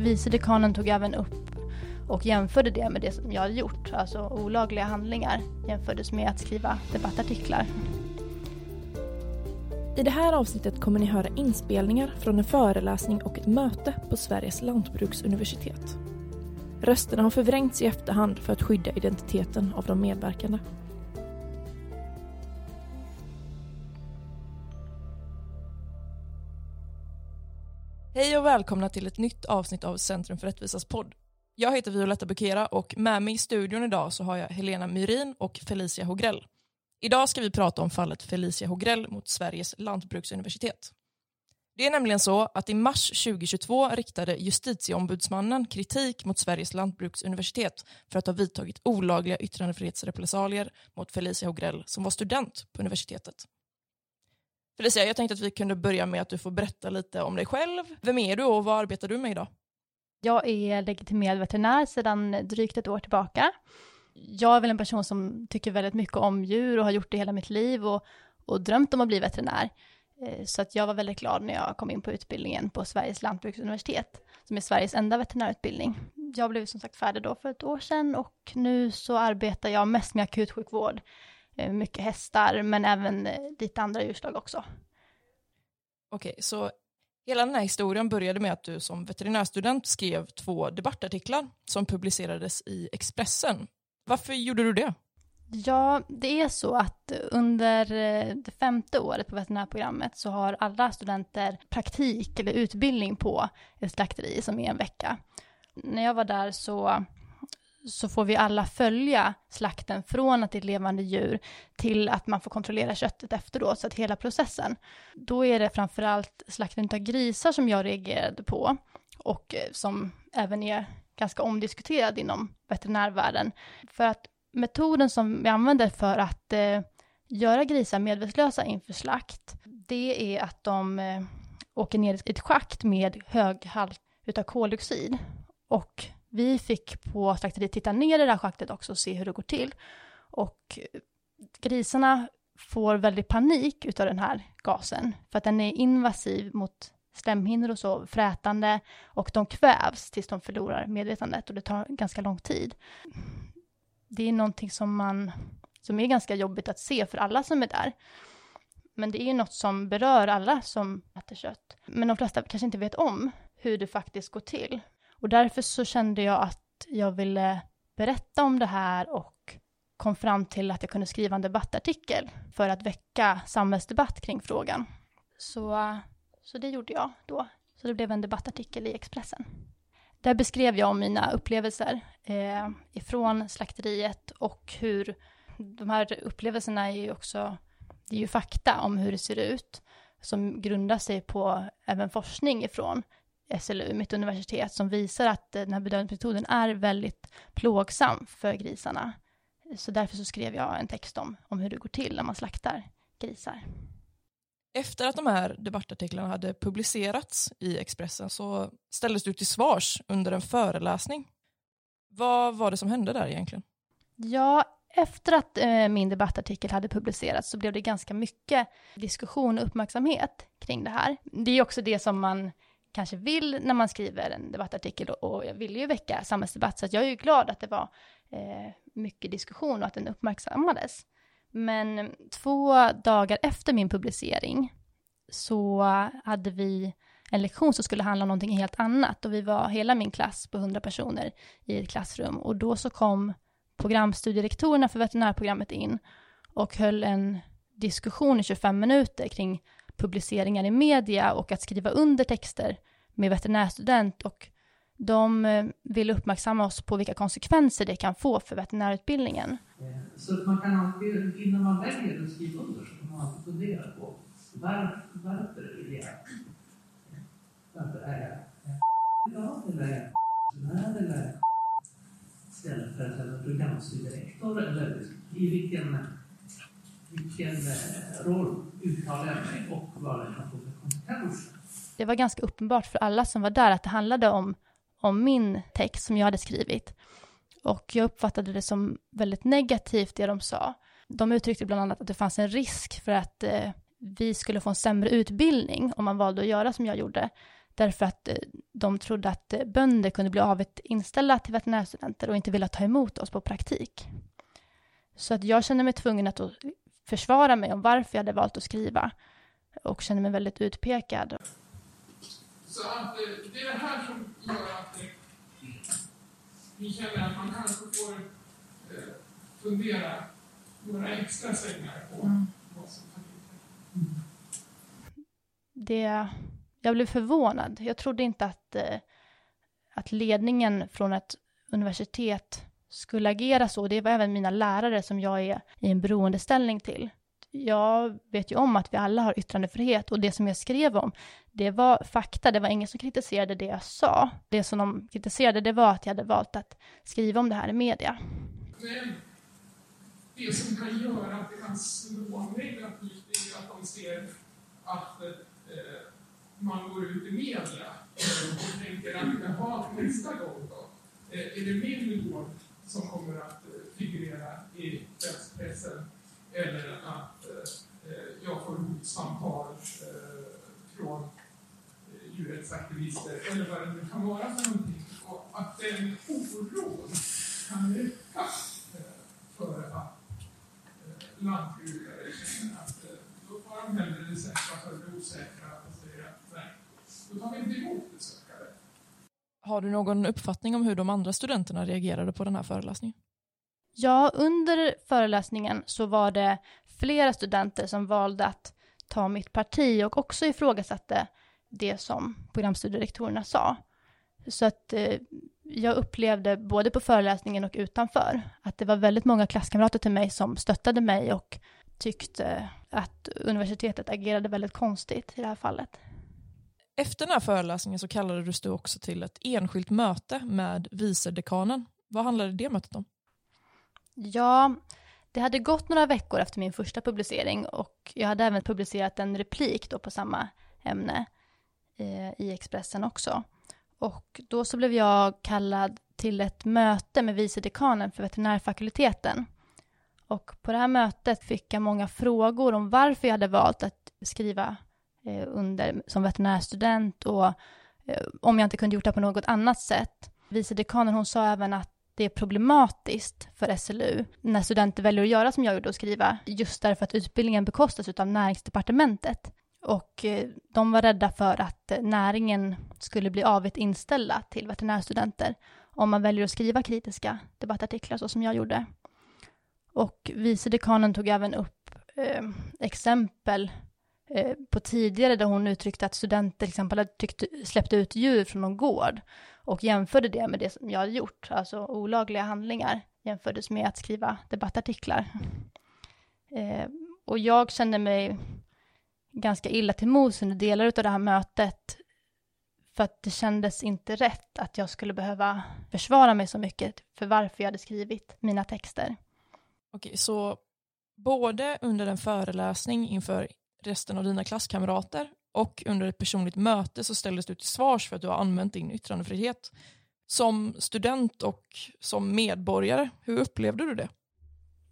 Vice dekanen tog även upp och jämförde det med det som jag hade gjort, alltså olagliga handlingar jämfördes med att skriva debattartiklar. I det här avsnittet kommer ni höra inspelningar från en föreläsning och ett möte på Sveriges lantbruksuniversitet. Rösterna har förvrängts i efterhand för att skydda identiteten av de medverkande. Hej och välkomna till ett nytt avsnitt av Centrum för rättvisas podd. Jag heter Violetta Bukera och med mig i studion idag så har jag Helena Myrin och Felicia Hogrell. Idag ska vi prata om fallet Felicia Hogrell mot Sveriges lantbruksuniversitet. Det är nämligen så att i mars 2022 riktade justitieombudsmannen kritik mot Sveriges lantbruksuniversitet för att ha vidtagit olagliga yttrandefrihetsrepressalier mot Felicia Hogrell som var student på universitetet. Felicia, jag tänkte att vi kunde börja med att du får berätta lite om dig själv. Vem är du och vad arbetar du med idag? Jag är legitimerad veterinär sedan drygt ett år tillbaka. Jag är väl en person som tycker väldigt mycket om djur och har gjort det hela mitt liv och, och drömt om att bli veterinär. Eh, så att jag var väldigt glad när jag kom in på utbildningen på Sveriges lantbruksuniversitet, som är Sveriges enda veterinärutbildning. Jag blev som sagt färdig då för ett år sedan och nu så arbetar jag mest med akutsjukvård. Eh, mycket hästar, men även eh, lite andra djurslag också. Okej, så hela den här historien började med att du som veterinärstudent skrev två debattartiklar som publicerades i Expressen. Varför gjorde du det? Ja, det är så att under det femte året på veterinärprogrammet så har alla studenter praktik eller utbildning på ett slakteri som är en vecka. När jag var där så, så får vi alla följa slakten från att det är levande djur till att man får kontrollera köttet efteråt, så att hela processen. Då är det framförallt slakten av grisar som jag reagerade på och eh, som även är ganska omdiskuterad inom veterinärvärlden. För att metoden som vi använder för att eh, göra grisar medvetslösa inför slakt, det är att de eh, åker ner i ett schakt med hög halt utav koldioxid. Och vi fick på slakteriet titta ner i det här schaktet också och se hur det går till. Och grisarna får väldigt panik utav den här gasen, för att den är invasiv mot slemhinnor och så, frätande, och de kvävs tills de förlorar medvetandet och det tar ganska lång tid det är någonting som man, som är ganska jobbigt att se för alla som är där. Men det är ju något som berör alla som äter kött. Men de flesta kanske inte vet om hur det faktiskt går till. Och därför så kände jag att jag ville berätta om det här och kom fram till att jag kunde skriva en debattartikel för att väcka samhällsdebatt kring frågan. Så, så det gjorde jag då. Så det blev en debattartikel i Expressen. Där beskrev jag mina upplevelser eh, ifrån slakteriet och hur de här upplevelserna är ju också, det är ju fakta om hur det ser ut som grundar sig på även forskning ifrån SLU, mitt universitet, som visar att den här bedömningsmetoden är väldigt plågsam för grisarna. Så därför så skrev jag en text om, om hur det går till när man slaktar grisar. Efter att de här debattartiklarna hade publicerats i Expressen så ställdes du till svars under en föreläsning. Vad var det som hände där egentligen? Ja, efter att eh, min debattartikel hade publicerats så blev det ganska mycket diskussion och uppmärksamhet kring det här. Det är också det som man kanske vill när man skriver en debattartikel och jag ville ju väcka samhällsdebatt. Så jag är ju glad att det var eh, mycket diskussion och att den uppmärksammades. Men två dagar efter min publicering så hade vi en lektion som skulle handla om någonting helt annat. Och vi var hela min klass på 100 personer i ett klassrum. Och då så kom programstudierektorerna för veterinärprogrammet in och höll en diskussion i 25 minuter kring publiceringar i media och att skriva under texter med veterinärstudent och de eh, vill uppmärksamma oss på vilka konsekvenser det kan få för veterinärutbildningen. Så man kan alltid, innan man väljer att skriva under så kan man alltid fundera på var, varför vill jag? Varför är jag glad eller är jag eller istället för att vara programstudierektor eller i vilken, vilken eh, roll uttalar jag mig och vad det kan få för konsekvenser? Det var ganska uppenbart för alla som var där att det handlade om om min text som jag hade skrivit. Och jag uppfattade det som väldigt negativt det de sa. De uttryckte bland annat att det fanns en risk för att eh, vi skulle få en sämre utbildning om man valde att göra som jag gjorde. därför att eh, de trodde att eh, bönder kunde bli avigt inställda till veterinärstudenter och inte vilja ta emot oss på praktik. Så att jag kände mig tvungen att försvara mig om varför jag hade valt att skriva och kände mig väldigt utpekad. Så att det är det här som gör att vi känner att man kanske får fundera några extra svängar på mm. vad som kan det, jag blev förvånad. Jag trodde inte att, eh, att ledningen från ett universitet skulle agera så. Det var även mina lärare som jag är i en beroendeställning till. Jag vet ju om att vi alla har yttrandefrihet och det som jag skrev om, det var fakta. Det var ingen som kritiserade det jag sa. Det som de kritiserade, det var att jag hade valt att skriva om det här i media. Men det som kan göra att det kan slå negativt är att de ser att eh, man går ut i media och tänker att jaha, nästa gång då, eh, är det min gård som kommer att eh, figurera i pressen eller att eh, jag får hotsamtal eh, från eh, djurrättsaktivister eller vad det nu kan vara för någonting. Och att den oron kan öka eh, för att eh, lantbrukare känner att eh, då tar de hellre det säkra för det osäkra och säger att nej, då tar vi inte emot. Har du någon uppfattning om hur de andra studenterna reagerade på den här föreläsningen? Ja, under föreläsningen så var det flera studenter som valde att ta mitt parti och också ifrågasatte det som programstudierektorerna sa. Så att eh, jag upplevde både på föreläsningen och utanför att det var väldigt många klasskamrater till mig som stöttade mig och tyckte att universitetet agerade väldigt konstigt i det här fallet. Efter den här föreläsningen så kallade du också till ett enskilt möte med vice dekanen. Vad handlade det mötet om? Ja, det hade gått några veckor efter min första publicering och jag hade även publicerat en replik då på samma ämne eh, i Expressen också. Och då så blev jag kallad till ett möte med vice dekanen för veterinärfakulteten. Och på det här mötet fick jag många frågor om varför jag hade valt att skriva Eh, under som veterinärstudent och eh, om jag inte kunde gjort det på något annat sätt. Vice dekanen hon sa även att det är problematiskt för SLU när studenter väljer att göra som jag gjorde och skriva just därför att utbildningen bekostas av näringsdepartementet. Och eh, de var rädda för att eh, näringen skulle bli avigt inställda till veterinärstudenter om man väljer att skriva kritiska debattartiklar så som jag gjorde. Och vice dekanen tog även upp eh, exempel eh, Eh, på tidigare där hon uttryckte att studenter till exempel hade tyckt, släppt ut djur från någon gård och jämförde det med det som jag hade gjort, alltså olagliga handlingar jämfördes med att skriva debattartiklar. Eh, och jag kände mig ganska illa till mods under delar av det här mötet för att det kändes inte rätt att jag skulle behöva försvara mig så mycket för varför jag hade skrivit mina texter. Okej, så både under en föreläsning inför resten av dina klasskamrater och under ett personligt möte så ställdes du till svars för att du har använt din yttrandefrihet. Som student och som medborgare, hur upplevde du det?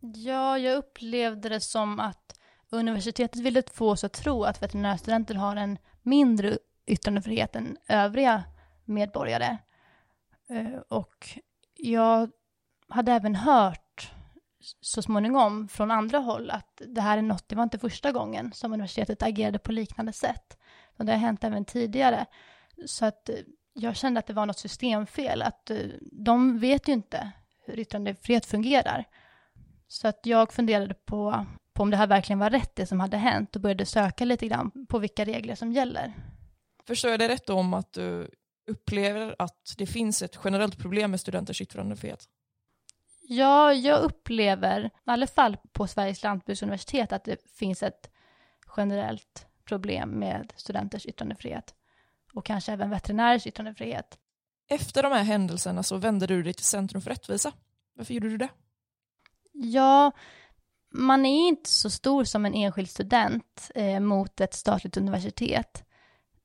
Ja, jag upplevde det som att Universitetet ville få oss att tro att veterinärstudenter har en mindre yttrandefrihet än övriga medborgare. Eh, och jag hade även hört så småningom från andra håll att det här är något, det var inte första gången som universitetet agerade på liknande sätt. Och det har hänt även tidigare. Så att eh, jag kände att det var något systemfel, att eh, de vet ju inte hur yttrandefrihet fungerar. Så att jag funderade på på om det här verkligen var rätt det som hade hänt och började söka lite grann på vilka regler som gäller. Förstår jag det rätt om att du upplever att det finns ett generellt problem med studenters yttrandefrihet? Ja, jag upplever, i alla fall på Sveriges lantbruksuniversitet, att det finns ett generellt problem med studenters yttrandefrihet. Och kanske även veterinärers yttrandefrihet. Efter de här händelserna så vände du dig till Centrum för rättvisa. Varför gjorde du det? Ja, man är inte så stor som en enskild student eh, mot ett statligt universitet.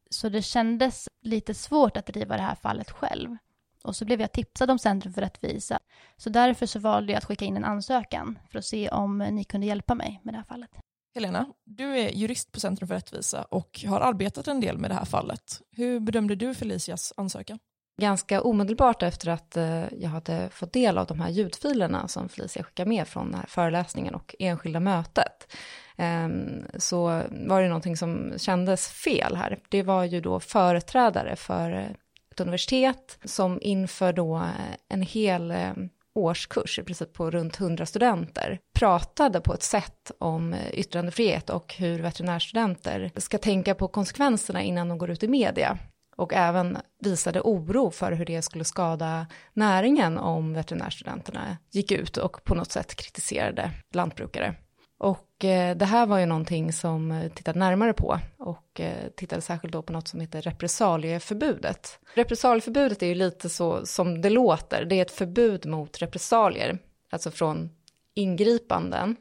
Så det kändes lite svårt att driva det här fallet själv. Och så blev jag tipsad om Centrum för rättvisa. Så därför så valde jag att skicka in en ansökan för att se om ni kunde hjälpa mig med det här fallet. Helena, du är jurist på Centrum för rättvisa och har arbetat en del med det här fallet. Hur bedömde du Felicias ansökan? Ganska omedelbart efter att eh, jag hade fått del av de här ljudfilerna som Felicia skickade med från den här föreläsningen och enskilda mötet, ehm, så var det någonting som kändes fel här. Det var ju då företrädare för ett universitet som inför då eh, en hel eh, årskurs, i princip på runt 100 studenter, pratade på ett sätt om eh, yttrandefrihet och hur veterinärstudenter ska tänka på konsekvenserna innan de går ut i media. Och även visade oro för hur det skulle skada näringen om veterinärstudenterna gick ut och på något sätt kritiserade lantbrukare. Och Eh, det här var ju någonting som eh, tittade närmare på och eh, tittade särskilt då på något som heter repressalieförbudet. Repressalieförbudet är ju lite så som det låter, det är ett förbud mot repressalier, alltså från ingripanden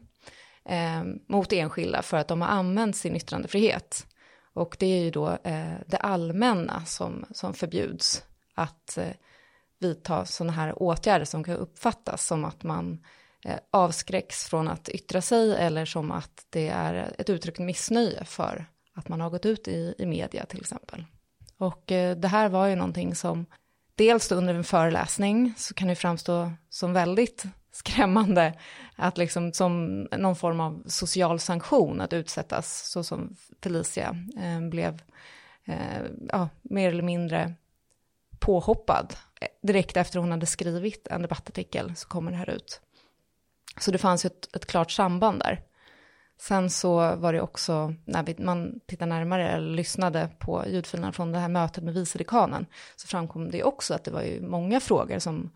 eh, mot enskilda för att de har använt sin yttrandefrihet. Och det är ju då eh, det allmänna som, som förbjuds att eh, vidta sådana här åtgärder som kan uppfattas som att man Eh, Eh, avskräcks från att yttra sig eller som att det är ett uttryckt missnöje för att man har gått ut i, i media till exempel. Och eh, det här var ju någonting som dels då under en föreläsning så kan det framstå som väldigt skrämmande att liksom som någon form av social sanktion att utsättas så som Felicia eh, blev eh, ja, mer eller mindre påhoppad eh, direkt efter hon hade skrivit en debattartikel så kommer det här ut. Så det fanns ju ett, ett klart samband där. Sen så var det också, när vi, man tittar närmare eller lyssnade på ljudfilerna från det här mötet med vicedekanen, så framkom det också att det var ju många frågor som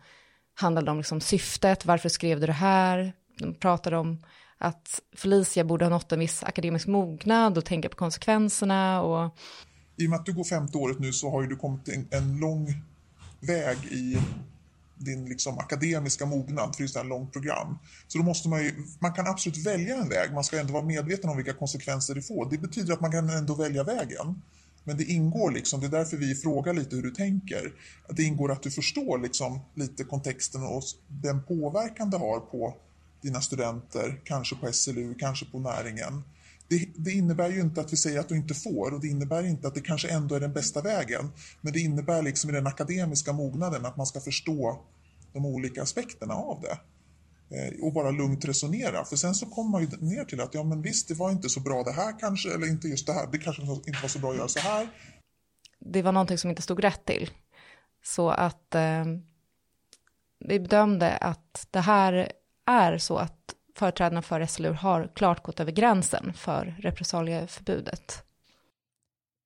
handlade om liksom syftet, varför skrev du det här? De pratade om att Felicia borde ha nått en viss akademisk mognad och tänka på konsekvenserna och... I och med att du går femte året nu så har ju du kommit en, en lång väg i din liksom akademiska mognad för det det ett långt program. Så då måste man ju, man kan absolut välja en väg, man ska ändå vara medveten om vilka konsekvenser det får. Det betyder att man kan ändå välja vägen. Men det ingår liksom, det är därför vi frågar lite hur du tänker. Att det ingår att du förstår liksom lite kontexten och den påverkan det har på dina studenter, kanske på SLU, kanske på näringen. Det, det, innebär ju inte att vi säger att du inte får och det innebär inte att det kanske ändå är den bästa vägen. Men det innebär liksom i den akademiska mognaden att man ska förstå de olika aspekterna av det. Eh, och bara lugnt resonera. För sen så kommer man ju ner till att ja men visst, det var inte så bra det här kanske, eller inte just det här, det kanske inte var så bra att göra så här. Det var någonting som inte stod rätt till. Så att eh, vi bedömde att det här är så att företrädarna för SLU har klart gått över gränsen för repressalieförbudet.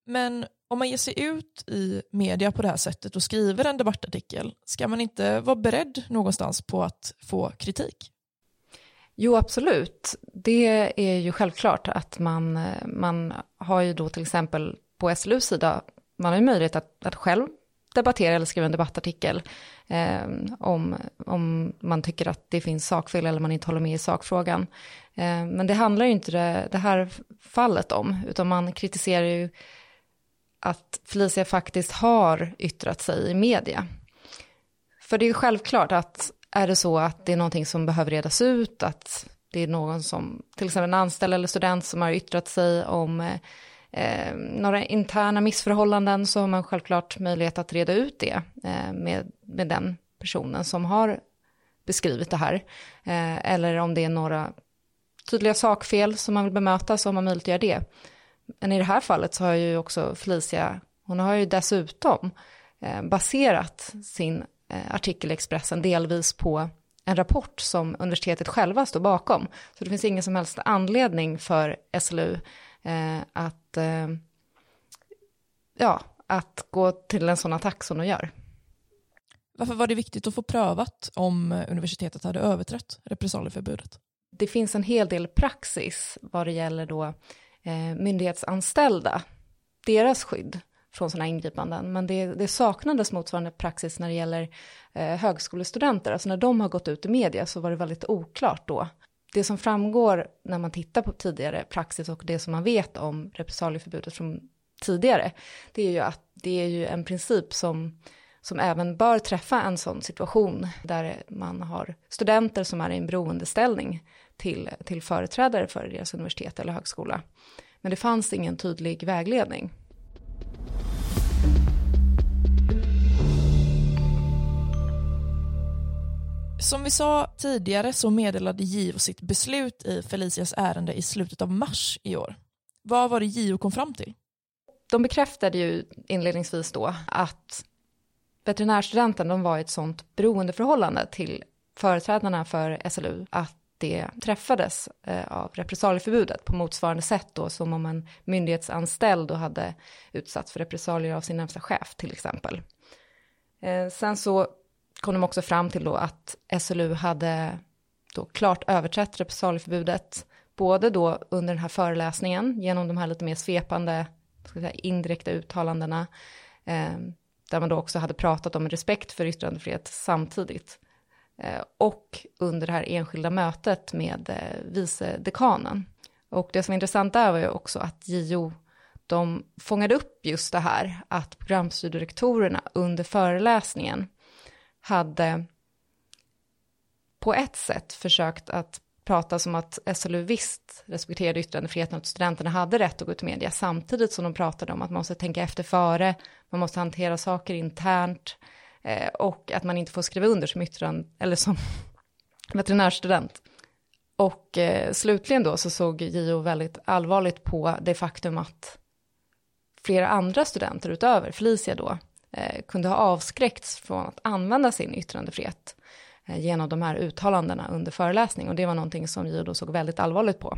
Men om man ger sig ut i media på det här sättet och skriver en debattartikel, ska man inte vara beredd någonstans på att få kritik? Jo, absolut. Det är ju självklart att man, man har ju då till exempel på SLUs sida, man har ju möjlighet att, att själv debattera eller skriva en debattartikel eh, om, om man tycker att det finns sakfel eller man inte håller med i sakfrågan. Eh, men det handlar ju inte det, det här fallet om, utan man kritiserar ju att Felicia faktiskt har yttrat sig i media. För det är ju självklart att är det så att det är någonting som behöver redas ut, att det är någon som, till exempel en anställd eller student som har yttrat sig om eh, eh, några interna missförhållanden så har man självklart möjlighet att reda ut det eh, med, med den personen som har beskrivit det här. Eh, eller om det är några tydliga sakfel som man vill bemöta så har man möjlighet att göra det. Men i det här fallet så har ju också Felicia, hon har ju dessutom eh, baserat sin eh, artikel i Expressen delvis på en rapport som universitetet själva står bakom. Så det finns ingen som helst anledning för SLU att, eh, ja, att gå till en sån attack som de gör. Varför var det viktigt att få prövat om universitetet hade överträtt repressalieförbudet? Det finns en hel del praxis vad det gäller då eh, myndighetsanställda, deras skydd från sådana ingripanden. Men det, det, saknades motsvarande praxis när det gäller eh, högskolestudenter. Alltså när de har gått ut i media så var det väldigt oklart då det som framgår när man tittar på tidigare praxis och det som man vet om repressalieförbudet från tidigare, det är ju att det är ju en princip som, som även bör träffa en sån situation där man har studenter som är i en beroendeställning till, till företrädare för deras universitet eller högskola. Men det fanns ingen tydlig vägledning. Som vi sa tidigare så meddelade JO sitt beslut i Felicias ärende i slutet av mars i år. Vad var det JO kom fram till? De bekräftade ju inledningsvis då att veterinärstudenten de var i ett sånt beroendeförhållande till företrädarna för SLU att det träffades eh, av repressalieförbudet på motsvarande sätt då som om en myndighetsanställd då hade utsatts för repressalier av sin närmsta chef till exempel. Eh, sen så kom de också fram till då att SLU hade då klart överträtt repressalieförbudet, både då under den här föreläsningen genom de här lite mer svepande, ska säga, indirekta uttalandena, eh, där man då också hade pratat om respekt för yttrandefrihet samtidigt, eh, och under det här enskilda mötet med eh, vice dekanen. Och det som är intressant där var ju också att JO de fångade upp just det här att programstudierektorerna under föreläsningen hade på ett sätt försökt att prata som att SLU visst respekterade yttrandefriheten och att studenterna hade rätt att gå ut i media samtidigt som de pratade om att man måste tänka efter före, man måste hantera saker internt eh, och att man inte får skriva under som yttrande eller som veterinärstudent. Och eh, slutligen då så såg JO väldigt allvarligt på det faktum att flera andra studenter utöver Felicia då eh, kunde ha avskräckts från att använda sin yttrandefrihet eh, genom de här uttalandena under föreläsning och det var någonting som JO då såg väldigt allvarligt på.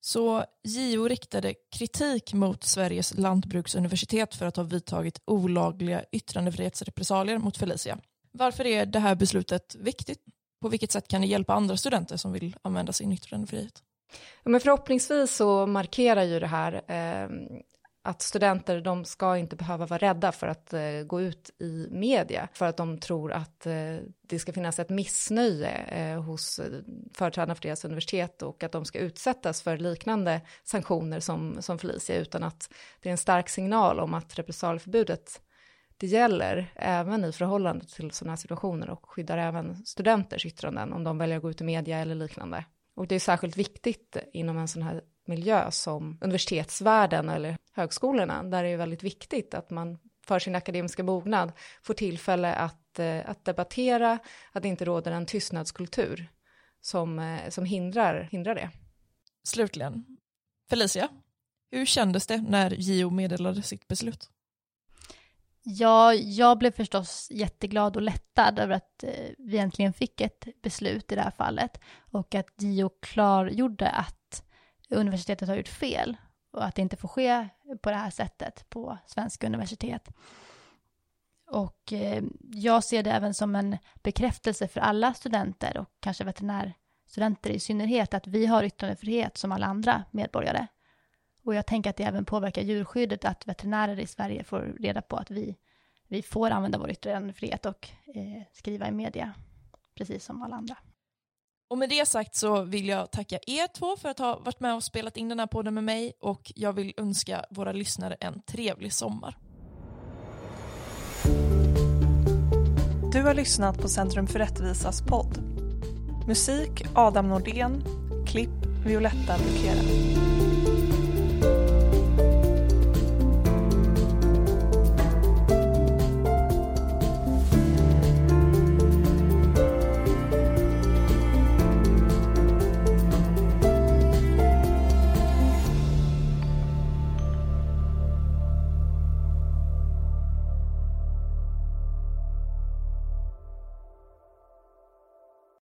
Så JO riktade kritik mot Sveriges lantbruksuniversitet för att ha vidtagit olagliga yttrandefrihetsrepressalier mot Felicia. Varför är det här beslutet viktigt? På vilket sätt kan det hjälpa andra studenter som vill använda sin yttrandefrihet? Ja, men förhoppningsvis så markerar ju det här eh, att studenter, de ska inte behöva vara rädda för att eh, gå ut i media, för att de tror att eh, det ska finnas ett missnöje eh, hos eh, företrädarna för deras universitet och att de ska utsättas för liknande sanktioner som, som Felicia, utan att det är en stark signal om att repressalieförbudet det gäller även i förhållande till sådana här situationer och skyddar även studenters yttranden om de väljer att gå ut i media eller liknande. Och det är särskilt viktigt inom en sån här miljö som universitetsvärlden eller högskolorna, där det är väldigt viktigt att man för sin akademiska mognad får tillfälle att, eh, att debattera, att det inte råder en tystnadskultur som, eh, som hindrar, hindrar det. Slutligen, Felicia, hur kändes det när JO meddelade sitt beslut? Ja, jag blev förstås jätteglad och lättad över att eh, vi äntligen fick ett beslut i det här fallet och att JO klargjorde att universitetet har gjort fel och att det inte får ske på det här sättet på svenska universitet. Och eh, jag ser det även som en bekräftelse för alla studenter och kanske veterinärstudenter i synnerhet att vi har yttrandefrihet som alla andra medborgare. Och jag tänker att det även påverkar djurskyddet att veterinärer i Sverige får reda på att vi, vi får använda vår yttrandefrihet och eh, skriva i media, precis som alla andra. Och med det sagt så vill jag tacka er två för att ha varit med och spelat in den här podden med mig och jag vill önska våra lyssnare en trevlig sommar. Du har lyssnat på Centrum för rättvisas podd. Musik Adam Nordén, klipp Violetta Bukera.